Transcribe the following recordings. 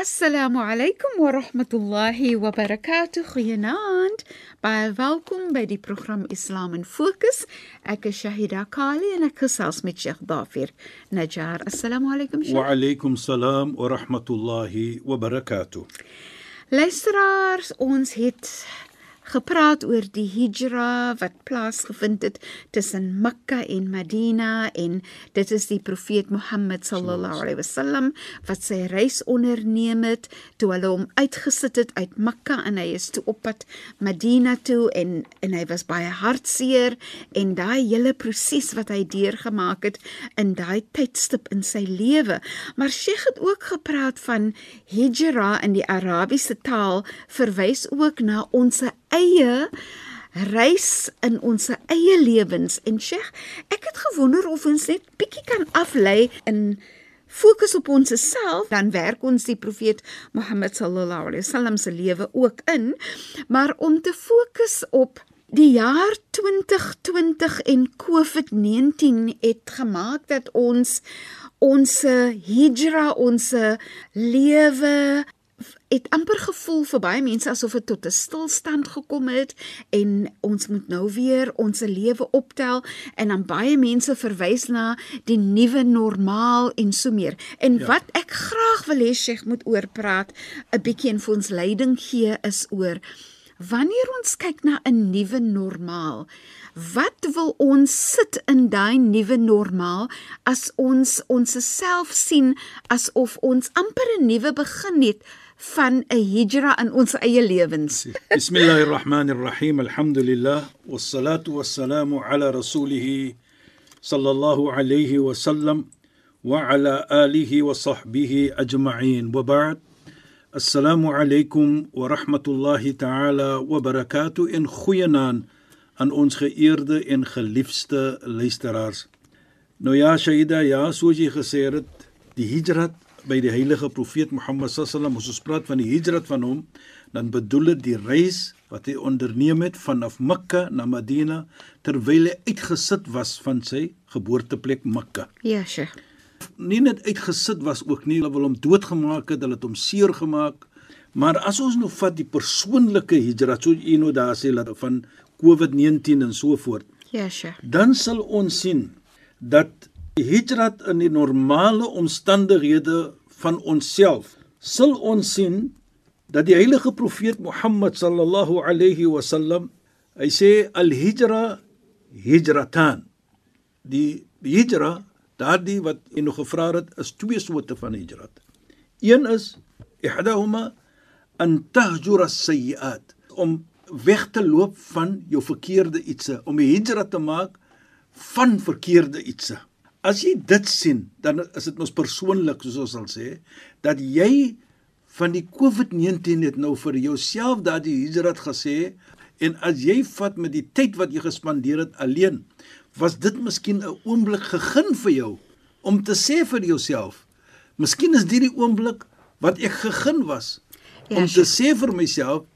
Assalamu alaykum wa rahmatullahi wa barakatuh. Goeienaand. Baie welkom by die program Islam in Fokus. Ek is Shahida Kali en ek gesels met Sheikh Dafir Najjar. Assalamu alaykum Sheikh. Wa alaykum salaam wa rahmatullahi wa barakatuh. Luisteraars, ons het gepraat oor die hijra wat plaasgevind het tussen Mekka en Madina en dit is die profeet Mohammed sallallahu alaihi wasallam wat sy reis onderneem het toe hulle hom uitgesit het uit Mekka en hy is toe op pad Madina toe en en hy was baie hartseer en daai hele proses wat hy deurgemaak het in daai tydstip in sy lewe. Maar Sheikh het ook gepraat van hijra in die Arabiese taal verwys ook na ons eie reis in ons eie lewens. En Sheikh, ek het gewonder of ons net bietjie kan aflei in fokus op ons self, dan werk ons die profeet Mohammed sallallahu alaihi wasallam se lewe ook in, maar om te fokus op Die jaar 2020 en COVID-19 het gemaak dat ons ons hijra, ons lewe het amper gevoel vir baie mense asof dit tot 'n stilstand gekom het en ons moet nou weer ons lewe optel en dan baie mense verwys na die nuwe normaal en so meer. En ja. wat ek graag wil hê Sheikh moet oorpraat 'n bietjie en vir ons leiding gee is oor wanneer ons kyk na 'n nuwe normaal Wat wil ons sit in daai nuwe normaal as ons ons self sien asof ons amper 'n nuwe begin het van 'n hijra in ons eie lewens. Bismillahirrahmanirrahim. Alhamdulillah wassalatu wassalamu ala rasulih sallallahu alayhi wa sallam wa ala alihi wa sahbihi ajma'in. Wa ba'd. Assalamu alaykum wa rahmatullahi ta'ala wa barakatuh in goeienaand aan ons geëerde en geliefde luisteraars. Nou ja, Shaida, ja, soos jy gesê het, die hijrat by die heilige profeet Mohammed sallam as ons praat van die hijrat van hom dan bedoel dit die reis wat hy onderneem het vanaf Mekka na Madina terwyl hy uitgesit was van sy geboorteplek Mekka. Ja, Sheikh. Nie net uitgesit was ook nie, hulle wil hom doodgemaak het, hulle het hom seer gemaak. Maar as ons nou vat die persoonlike hijrat, so jy nou daar sê dat van COVID-19 en so voort. Ja, Sheikh. Dan sal ons sien dat hijrat in die normale omstandighede van onsself sal ons sien dat die heilige profeet Mohammed sallallahu alayhi wasallam hy sê al hijra hijratan. Die hijra daardie wat jy nog gevra het is twee soorte van hijrat. Een is ihdahuma an tahjura as-sayyi'at om weg te loop van jou verkeerde ietsie om 'n hijra te maak van verkeerde ietsie As jy dit sien, dan is dit mos persoonlik soos ons sal sê dat jy van die COVID-19 het nou vir jouself daardie hijrat gesê en as jy vat met die tyd wat jy gespandeer het alleen, was dit miskien 'n oomblik gegeen vir jou om te sê vir jouself, miskien is dit die oomblik wat ek gegeen was ja, om te sê vir myself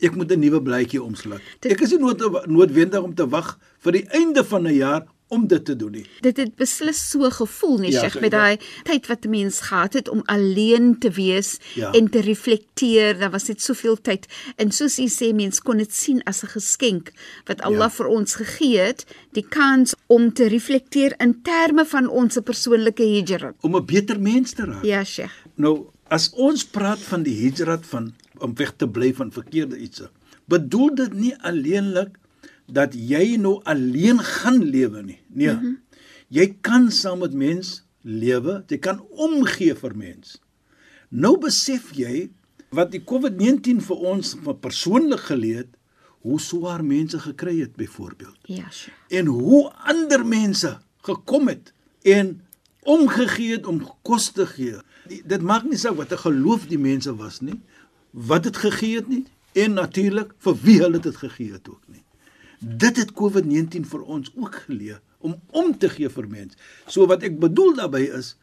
ek moet 'n nuwe blaadjie omslaan. Ek is nie nood, noodwendig om te wag vir die einde van 'n jaar om dit te doen nie. Dit het beslis so gevoel nie, ja, Sheikh, met daai tyd wat 'n mens gehad het om alleen te wees ja. en te reflekteer. Daar was net soveel tyd en soos u sê, mens kon dit sien as 'n geskenk wat Allah ja. vir ons gegee het, die kans om te reflekteer in terme van ons persoonlike hijrat, om 'n beter mens te raak. Ja, Sheikh. Nou, as ons praat van die hijrat van om weg te bly van verkeerde iets, bedoel dit nie alleenlik dat jy nou alleen gaan lewe nie. Nee. Mm -hmm. Jy kan saam met mens lewe, jy kan omgee vir mens. Nou besef jy wat die COVID-19 vir ons persoonlik geleer het, hoe swaar mense gekry het byvoorbeeld Ja, Sheikh. en hoe ander mense gekom het en omgegee het om kos te gee. Die, dit maak nie saak wat 'n geloof die mense was nie, wat dit gegee het nie en natuurlik vir wie hulle dit gegee het ook nie. Dit het COVID-19 vir ons ook geleer om om te gee vir mense. So wat ek bedoel daarbey is,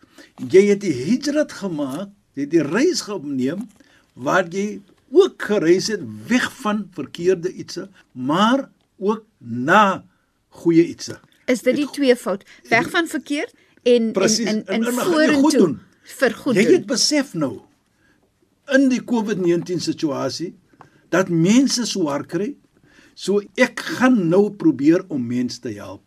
jy het die hijrat gemaak, jy het die reis geneem waar jy ook gereis het weg van verkeerde ietsie, maar ook na goeie ietsie. Is dit die twee fout? Weg van verkeerd en Presies, en en- en, en jy goed vorentoe doen. vir goed Jy doen. het besef nou in die COVID-19 situasie dat mense swaar kry. So ek gaan nou probeer om mense te help.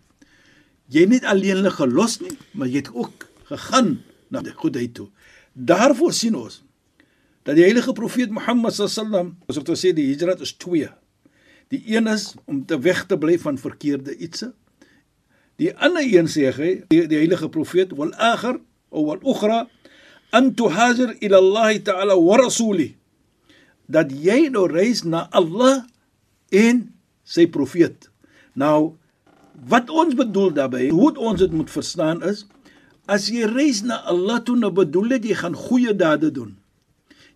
Jy het nie alleenlik gelos nie, maar jy het ook gegaan na die goedheid toe. Daarvoor sien ons dat die heilige profeet Mohammed sallam, as ek sê die hijrat is twee. Die een is om te weg te bly van verkeerde ietsie. Die ander een sê hy, die, die heilige profeet, wal akhir of wal ukhra an tuhajar ila Allah ta'ala wa rasuli. Dat jy nou reis na Allah en sy profeet. Nou wat ons bedoel daarbey, hoe ons dit moet verstaan is as jy reis na Allah toe, nou bedoel dit jy gaan goeie dade doen.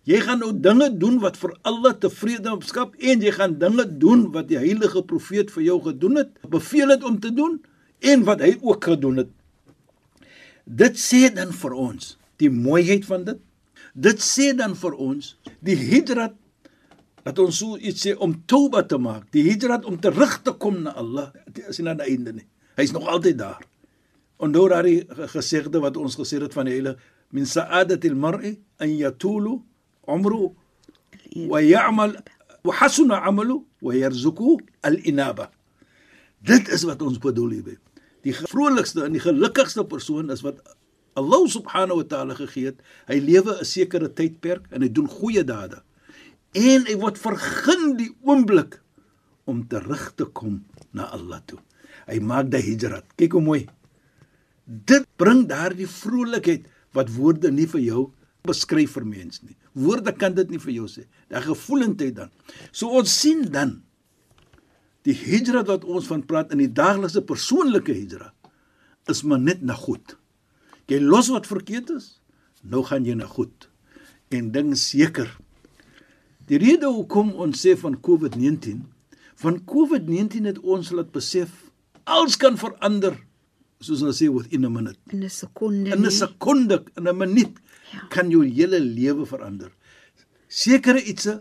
Jy gaan nou dinge doen wat vir Allah tevrede skep en jy gaan dinge doen wat die heilige profeet vir jou gedoen het, beveel het om te doen en wat hy ook gedoen het. Dit sê dan vir ons die mooiheid van dit. Dit sê dan vir ons die hijrat dat ons so iets sê om toba te maak, die hijrat om terug te kom na Allah. Is nie aan die einde nie. Hy's nog altyd daar. Onthou ge- gesegde wat ons gesê het van die hele min sa'adatil mar'i an yatulu umru wa ya'mal wa hasuna 'amalu wa yarzuqu al-inaba. Dit is wat ons bedoel hierby. Die vrolikste en die gelukkigste persoon is wat Allah subhanahu wa ta'ala gegee het. Hy lewe 'n sekere tydperk en hy doen goeie dade. En hy word vergun die oomblik om terug te kom na Allah toe. Hy maak die hijrat. Kyk hoe mooi. Dit bring daardie vrolikheid wat woorde nie vir jou beskryf vir mens nie. Woorde kan dit nie vir jou sê. Daai gevoelendheid dan. So ons sien dan die hijra wat ons van praat in die daaglikse persoonlike hijra is maar net na goed. Jy los wat verkeerd is, nou gaan jy na goed. En ding seker. Die rede hoekom ons sê van COVID-19, van COVID-19 het ons laat besef alles kan verander soos hulle sê within a minute. In 'n sekonde. In 'n sekonde, in 'n minuut Ja. kan jou hele lewe verander. Sekere ietsie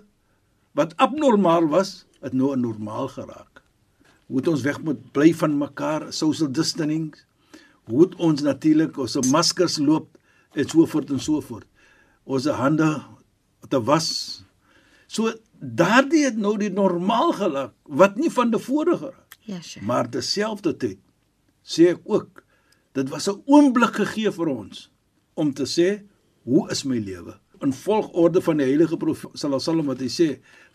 wat abnormaal was, het nou normaal geraak. Hoe het ons weg moet bly van mekaar, social distancing. Hoe het ons natuurlik ons maskers loop en so voort en so voort. Ons hande te was. So daardie het nou die normaal geraak wat nie van tevore geraak. Ja, Sheikh. Maar terselfdertyd sê ek ook dit was 'n oomblik gegee vir ons om te sê hoe is my lewe in volgorde van die heilige profeet sallallahu alaihi wasallam wat hy sê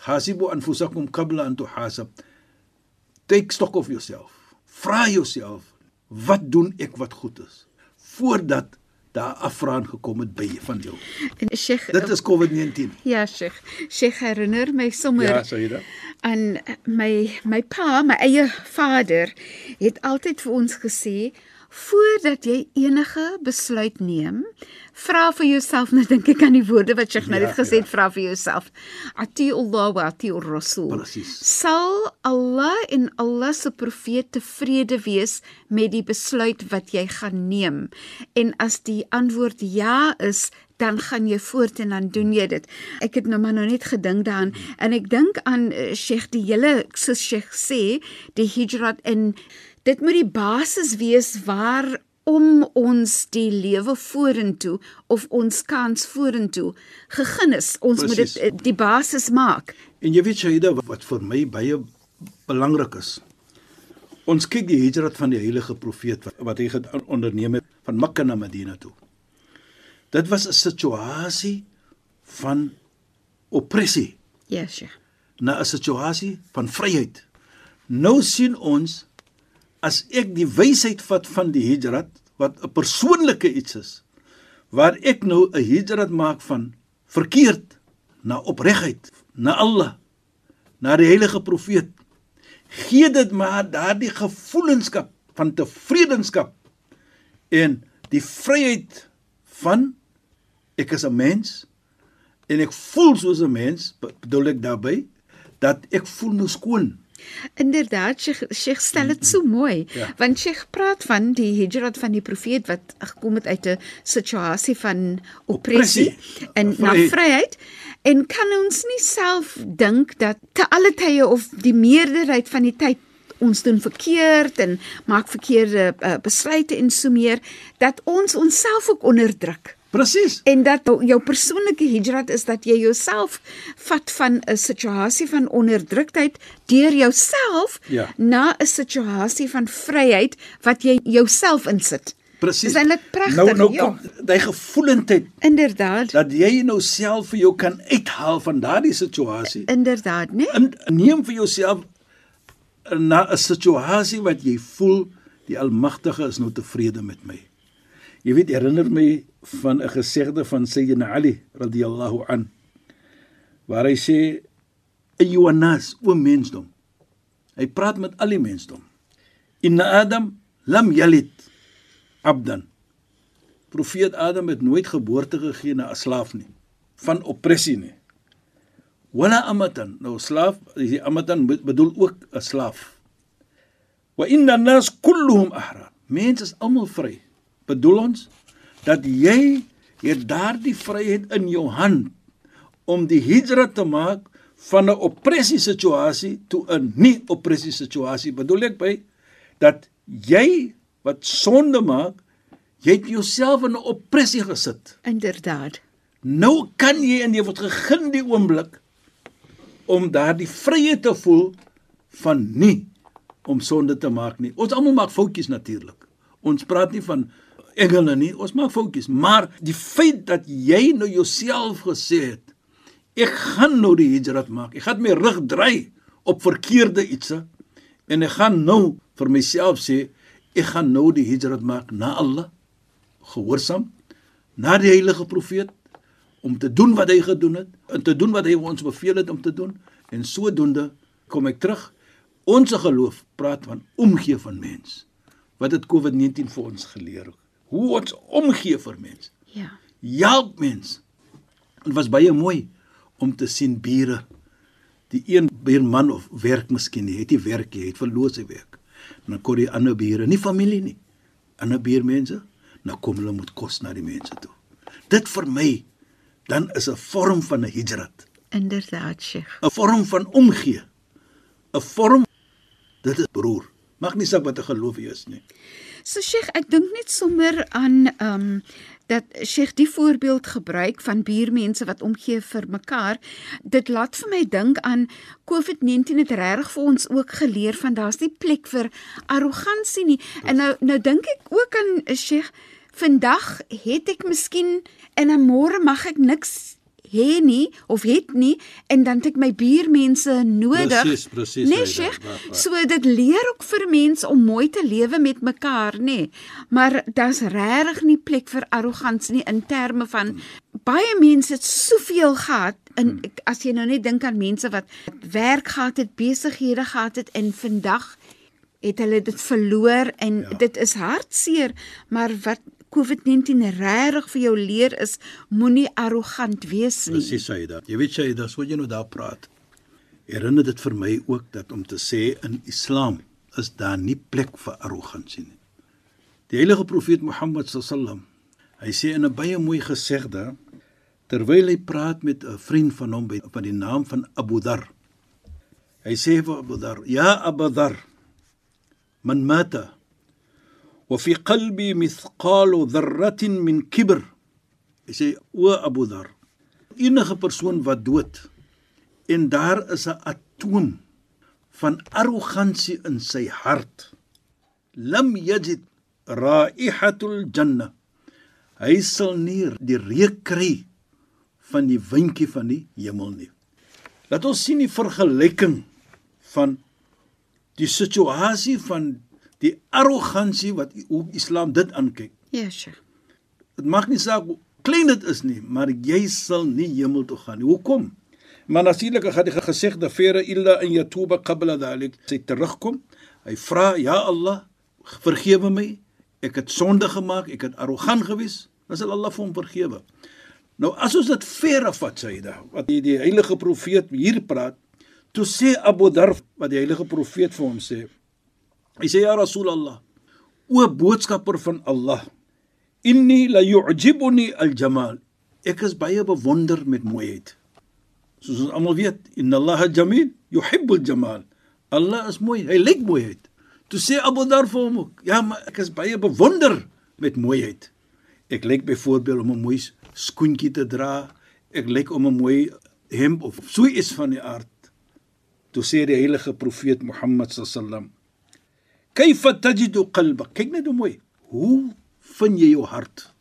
hasibu anfusakum qabla an tuhasab take stock of yourself vra jouself wat doen ek wat goed is voordat daar afraan gekom het by van jou. En Sheikh dit is covid-19 Ja, Sheikh. Sheikh herinner my sommer ja Saida aan my my pa, my eie vader, het altyd vir ons gesê voordat jy enige besluit neem, vra vir jouself, nou dink ek aan die woorde wat Sheikh nou Ja, net gesê het, ja. vra vir jouself. Ati Allah wa ati Rasul. Presies. Sal Allah en Allah se profeet tevrede wees met die besluit wat jy gaan neem? En as die antwoord ja is, dan gaan jy voort en dan doen jy dit. Ek het nou maar nou net gedink daaraan en ek dink aan uh, Sheikh die hele soos Sheikh sê, die hijrat en dit moet die basis wees waar om ons die lewe vorentoe of ons kans vorentoe gegee is. Ons moet dit die basis maak. En jy weet Shaida wat, vir my baie belangrik is. Ons kyk die hijrat van die heilige profeet wat, wat hy onderneem het van Mekka na Madina toe. Dit was 'n situasie van oppressie Ja, Sheikh. na 'n situasie van vryheid. Nou sien ons as ek die wysheid vat van die hijrat wat 'n persoonlike iets is waar ek nou 'n hijrat maak van verkeerd na opregheid, na Allah, na die heilige profeet gee dit maar daardie gevoelenskap van tevredenskap en die vryheid van ek is 'n mens en ek voel soos 'n mens bedoel ek daarbey dat ek voel nou skoon Inderdaad, Sheikh, Sheikh stel dit so mooi, Ja. want Sheikh praat van die hijrat van die profeet wat gekom het uit 'n situasie van oppressie Oppressie. en na Vryheid. vryheid. En kan ons nie self dink dat te alle tye of die meerderheid van die tyd ons doen verkeerd en maak verkeerde uh, besluite en so meer dat ons onsself ook onderdruk. Presies En dat jou- persoonlike hijrat is dat jy jouself vat van 'n situasie van onderdruktheid deur jouself Ja. na 'n situasie van vryheid wat jy jouself insit. presies Dis eintlik pragtig, nou nou kom daai gevoelendheid Inderdaad. dat jy nou self vir jou kan uithaal van daardie situasie Inderdaad, né? in neem vir jouself na 'n situasie wat jy voel die almagtige is nou tevrede met my jy weet herinner my van 'n gesegde van Sayyidina Ali radhiyallahu an waar hy sê ayyuhannas o mensdom. Hy praat met al die mensdom. Inna adam lam yalid abdan. Profeet adam het nooit geboorte gegee na 'n slaaf nie van oppressie nie. Wala amatan. Nou slaaf die amatan be- bedoel ook 'n slaaf. Wa inna an-nas kulluhum ahrar mense is almal vry. Bedoel ons dat jy het daardie vryheid in jou hand om die hijra te maak van 'n oppressie situasie toe 'n nie oppressie situasie bedoel ek by dat jy wat sonde maak jy het jouself in 'n oppressie gesit Inderdaad. Nou kan jy en jy word gegeen die oomblik om daardie vryheid te voel van nie om sonde te maak nie. Ons almal maak foutjies natuurlik. Ons praat nie van engele nie, ons maak foutjies, maar die feit dat jy nou jouself gesê het ek gaan nou die hijrat maak. Ek gaan my rug draai op verkeerde ietsie en ek gaan nou vir myself sê ek gaan nou die hijrat maak na Allah gehoorsaam na die heilige profeet om te doen wat hy gedoen het en te doen wat hy ons beveel het om te doen. En sodoende kom ek terug. Ons geloof praat van omgee van mens wat het COVID-19 vir ons geleer hoe ons omgee vir mens Ja. help mens dit was baie mooi om te sien bure. Die een buurman of werk miskien nie het nie werk nie het verloor sy werk. Dan kom die ander bure nie familie nie ander buurmense nou kom hulle met kos na die mense toe. Dit vir my dan is 'n vorm van 'n hijrat. Inderdaad, Sheikh. 'n vorm van omgee. 'n vorm dit is broer. Mag nie saak wat 'n geloof jy is nie So Sheikh, ek dink net sommer aan ehm um, dat Sheikh die voorbeeld gebruik van buurmense wat omgee vir mekaar. Dit laat vir my dink aan COVID-19 het regtig vir ons ook geleer van daar's nie plek vir arrogansie nie. En nou nou dink ek ook aan Sheikh, vandag het ek miskien en môre mag ek niks hê nie of het nie en dan het ek my buurmense nodig. Presies, presies, Nee, Sheikh. So dit leer ook vir mense om mooi te lewe met mekaar, nê. Nee. Maar daar's regtig nie plek vir arrogansie nie in terme van baie mense het soveel gehad en ek- as jy nou net dink aan mense wat werk gehad het, besighede gehad het en vandag het hulle dit verloor en ja. dit is hartseer, maar wat COVID-19 regtig vir jou leer is moenie arrogant wees nie. Presies dit. Jy weet dis wat jy nou daar praat. Herinner dit vir my ook dat om te sê in Islam is daar nie plek vir arrogansie nie. Die heilige profeet Mohammed sallam, hy sê in 'n baie mooi gesegde terwyl hy praat met 'n vriend van hom by van die naam van Abu Dhar. Hy sê vir Abu Dhar: "Ya Abu Dhar, man mata fi qalbi mithqalu dharratin min kibr." Hy sê: "O Abu Dhar, enige persoon wat dood en daar is 'n atoom van arrogansie in sy hart lam yajid raihatul janna hy sal nie die reuk kry van die windjie van die hemel nie laat ons sien die vergelyking van die situasie van die arrogansie wat hoe Islam dit aankyk Ja, Sheikh. Dit mag nie saak hoe klein dit is nie, maar jy sal nie hemel toe gaan nie. Hoekom? Maar natuurlik gaan die gesegde fere illa in yatuba qabla dhalik. Sy terugkom. Hy vra, "Ja Allah, vergewe my. Ek het sonde gemaak, ek het arrogant gewees." Dan sal Allah vir hom vergewe. Nou as ons dit verre vat, Saida, wat die, die heilige profeet hier praat, toe sê Abu Dharr wat die heilige profeet vir hom sê. Hy sê ja Rasulullah, o boodskapper van Allah, inni la yu'jibuni al-jamal. Ek is baie bewonder met mooiheid. Soos ons almal weet, inna Allah jamil yuhibbul jamal. Allah is mooi, hy lyk mooiheid. Toe sê Abu Dhar vir hom, ja, maar ek is baie bewonder met mooiheid. Ek lyk byvoorbeeld om 'n mooi skoentjie te dra. Ek lyk om 'n mooi hemp of so iets van die aard. Toe sê die heilige profeet Mohammed sallam: "Kayfa tajidu qalbak?" Kyk net hoe mooi. Hoe vind jy jou hart?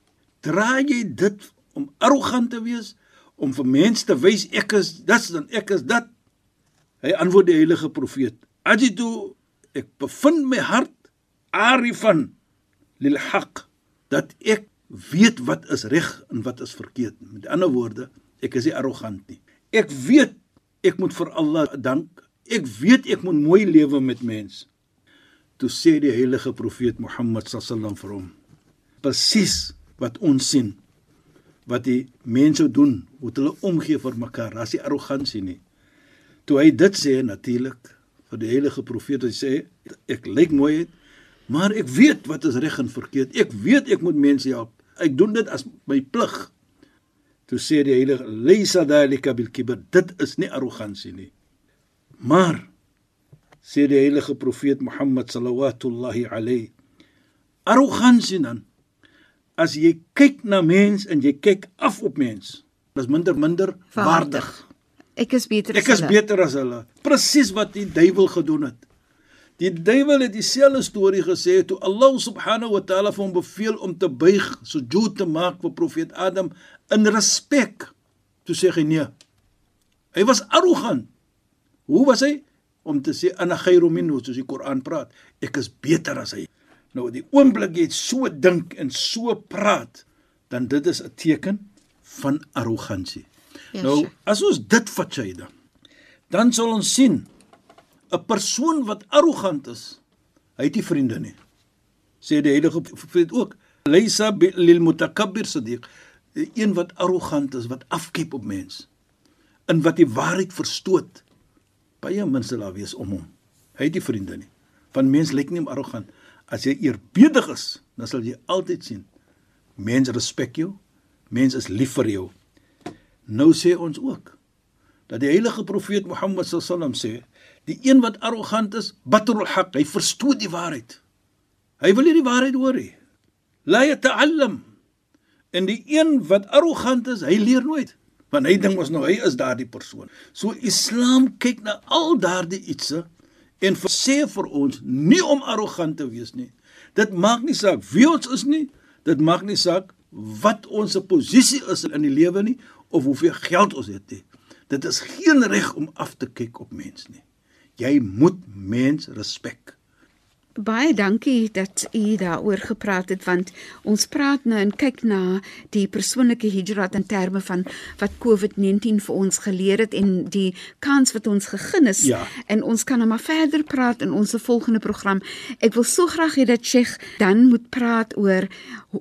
Dra jy dit om arrogant te wees, om vir mense te wys ek is dit dan ek is dit? Hy antwoord die heilige profeet: "Ajidu ek bevind my hart arifan lil haq dat ek weet wat is reg en wat is verkeerd. Met ander woorde, ek is nie arrogant nie. Ek weet ek moet vir Allah dank. Ek weet ek moet mooi lewe met mense. Toe sê die heilige profeet Mohammed sallam vir hom: "Presies wat ons sien wat die mense doen, hoe hulle omgee vir mekaar. Daar's nie arrogansie nie." Toe hy dit sê natuurlik vir die heilige profeet, hy sê ek lyk mooi, maar ek weet wat is reg en verkeerd. Ek weet ek moet mense help ek doen dit as my plig. Toe sê die heilige Laysa dalika bil kibr, dit is nie arrogansie nie. Maar sê die heilige profeet Mohammed sallallahu alayhi arrogansie dan as jy kyk na mens en jy kyk af op mens, is minder minder waardig. waardig. Ek is beter as hulle. Ek is beter as hulle. Presies wat die duiwel gedoen het. Die duiwel het dieselfde storie gesê toe Allah subhanahu wa ta'ala hom beveel om te buig, sujud te maak vir profeet Adam in respek. Toe sê hy nee. Hy was arrogant. Hoe was hy? Om te sê ana khairu minhu soos die Koran praat, ek is beter as hy. Nou die oomblik jy so dink en so praat, dan dit is 'n teken van arrogansie. Yes, nou as ons dit vat jy dan, dan sal ons sien 'n persoon wat arrogant is, hy het nie vriende nie. Sê die heilige profeet ook, "Laysa lil mutakabbir sadiq." Een wat arrogant is, wat afkyk op mens, in wat die waarheid verstoot, baie min sal daar wees om hom. Hy het nie vriende nie. Van mens lyk nie om arrogant. As jy eerbiedig is, dan sal jy altyd sien mense respek jou, mense is lief vir jou. Nou sê ons ook dat die heilige profeet Mohammed sallam sê Die een wat arrogant is, batrul haq, hy verstoot die waarheid. Hy wil nie die waarheid hoor nie. La yata'allam. En die een wat arrogant is, hy leer nooit, want hy dink mos nou hy is daardie persoon. So Islam kyk na al daardie ietsie en sê vir ons nie om arrogant te wees nie. Dit maak nie saak wie ons is nie, dit maak nie saak wat ons posisie is in die lewe nie of hoeveel geld ons het nie. Dit is geen reg om af te kyk op mens nie. Jy moet mens respek. Baie dankie dat u daaroor gepraat het want ons praat nou en kyk na die persoonlike hijrat in terme van wat COVID-19 vir ons geleer het en die kans wat ons gegee is ja. en ons kan nou maar verder praat in ons volgende program. Ek wil so graag hê dat Sheikh dan moet praat oor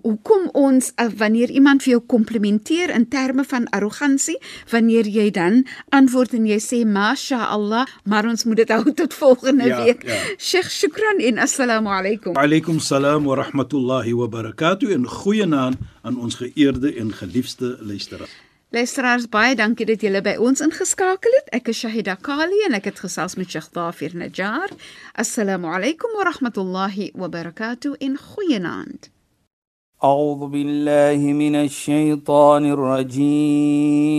hoekom ons uh, wanneer iemand vir jou komplimenteer in terme van arrogansie, wanneer jy dan antwoord en jy sê masha Allah, maar ons moet dit hou tot volgende ja, week. Ja. Sheikh, shukran en assalamu alaykum. Wa alaykum salaam wa rahmatullahi wa barakatuh en goeienaand aan ons geëerde en geliefde luisteraars. Luisteraars, baie dankie dat julle by ons ingeskakel het. Ek is Shahida Kali en ek het gesels met Sheikh Dafir Najjar. Assalamu alaykum wa rahmatullahi wa barakatuh en goeienaand. أعوذ بالله من الشيطان الرجيم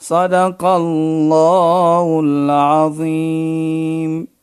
صدق الله العظيم.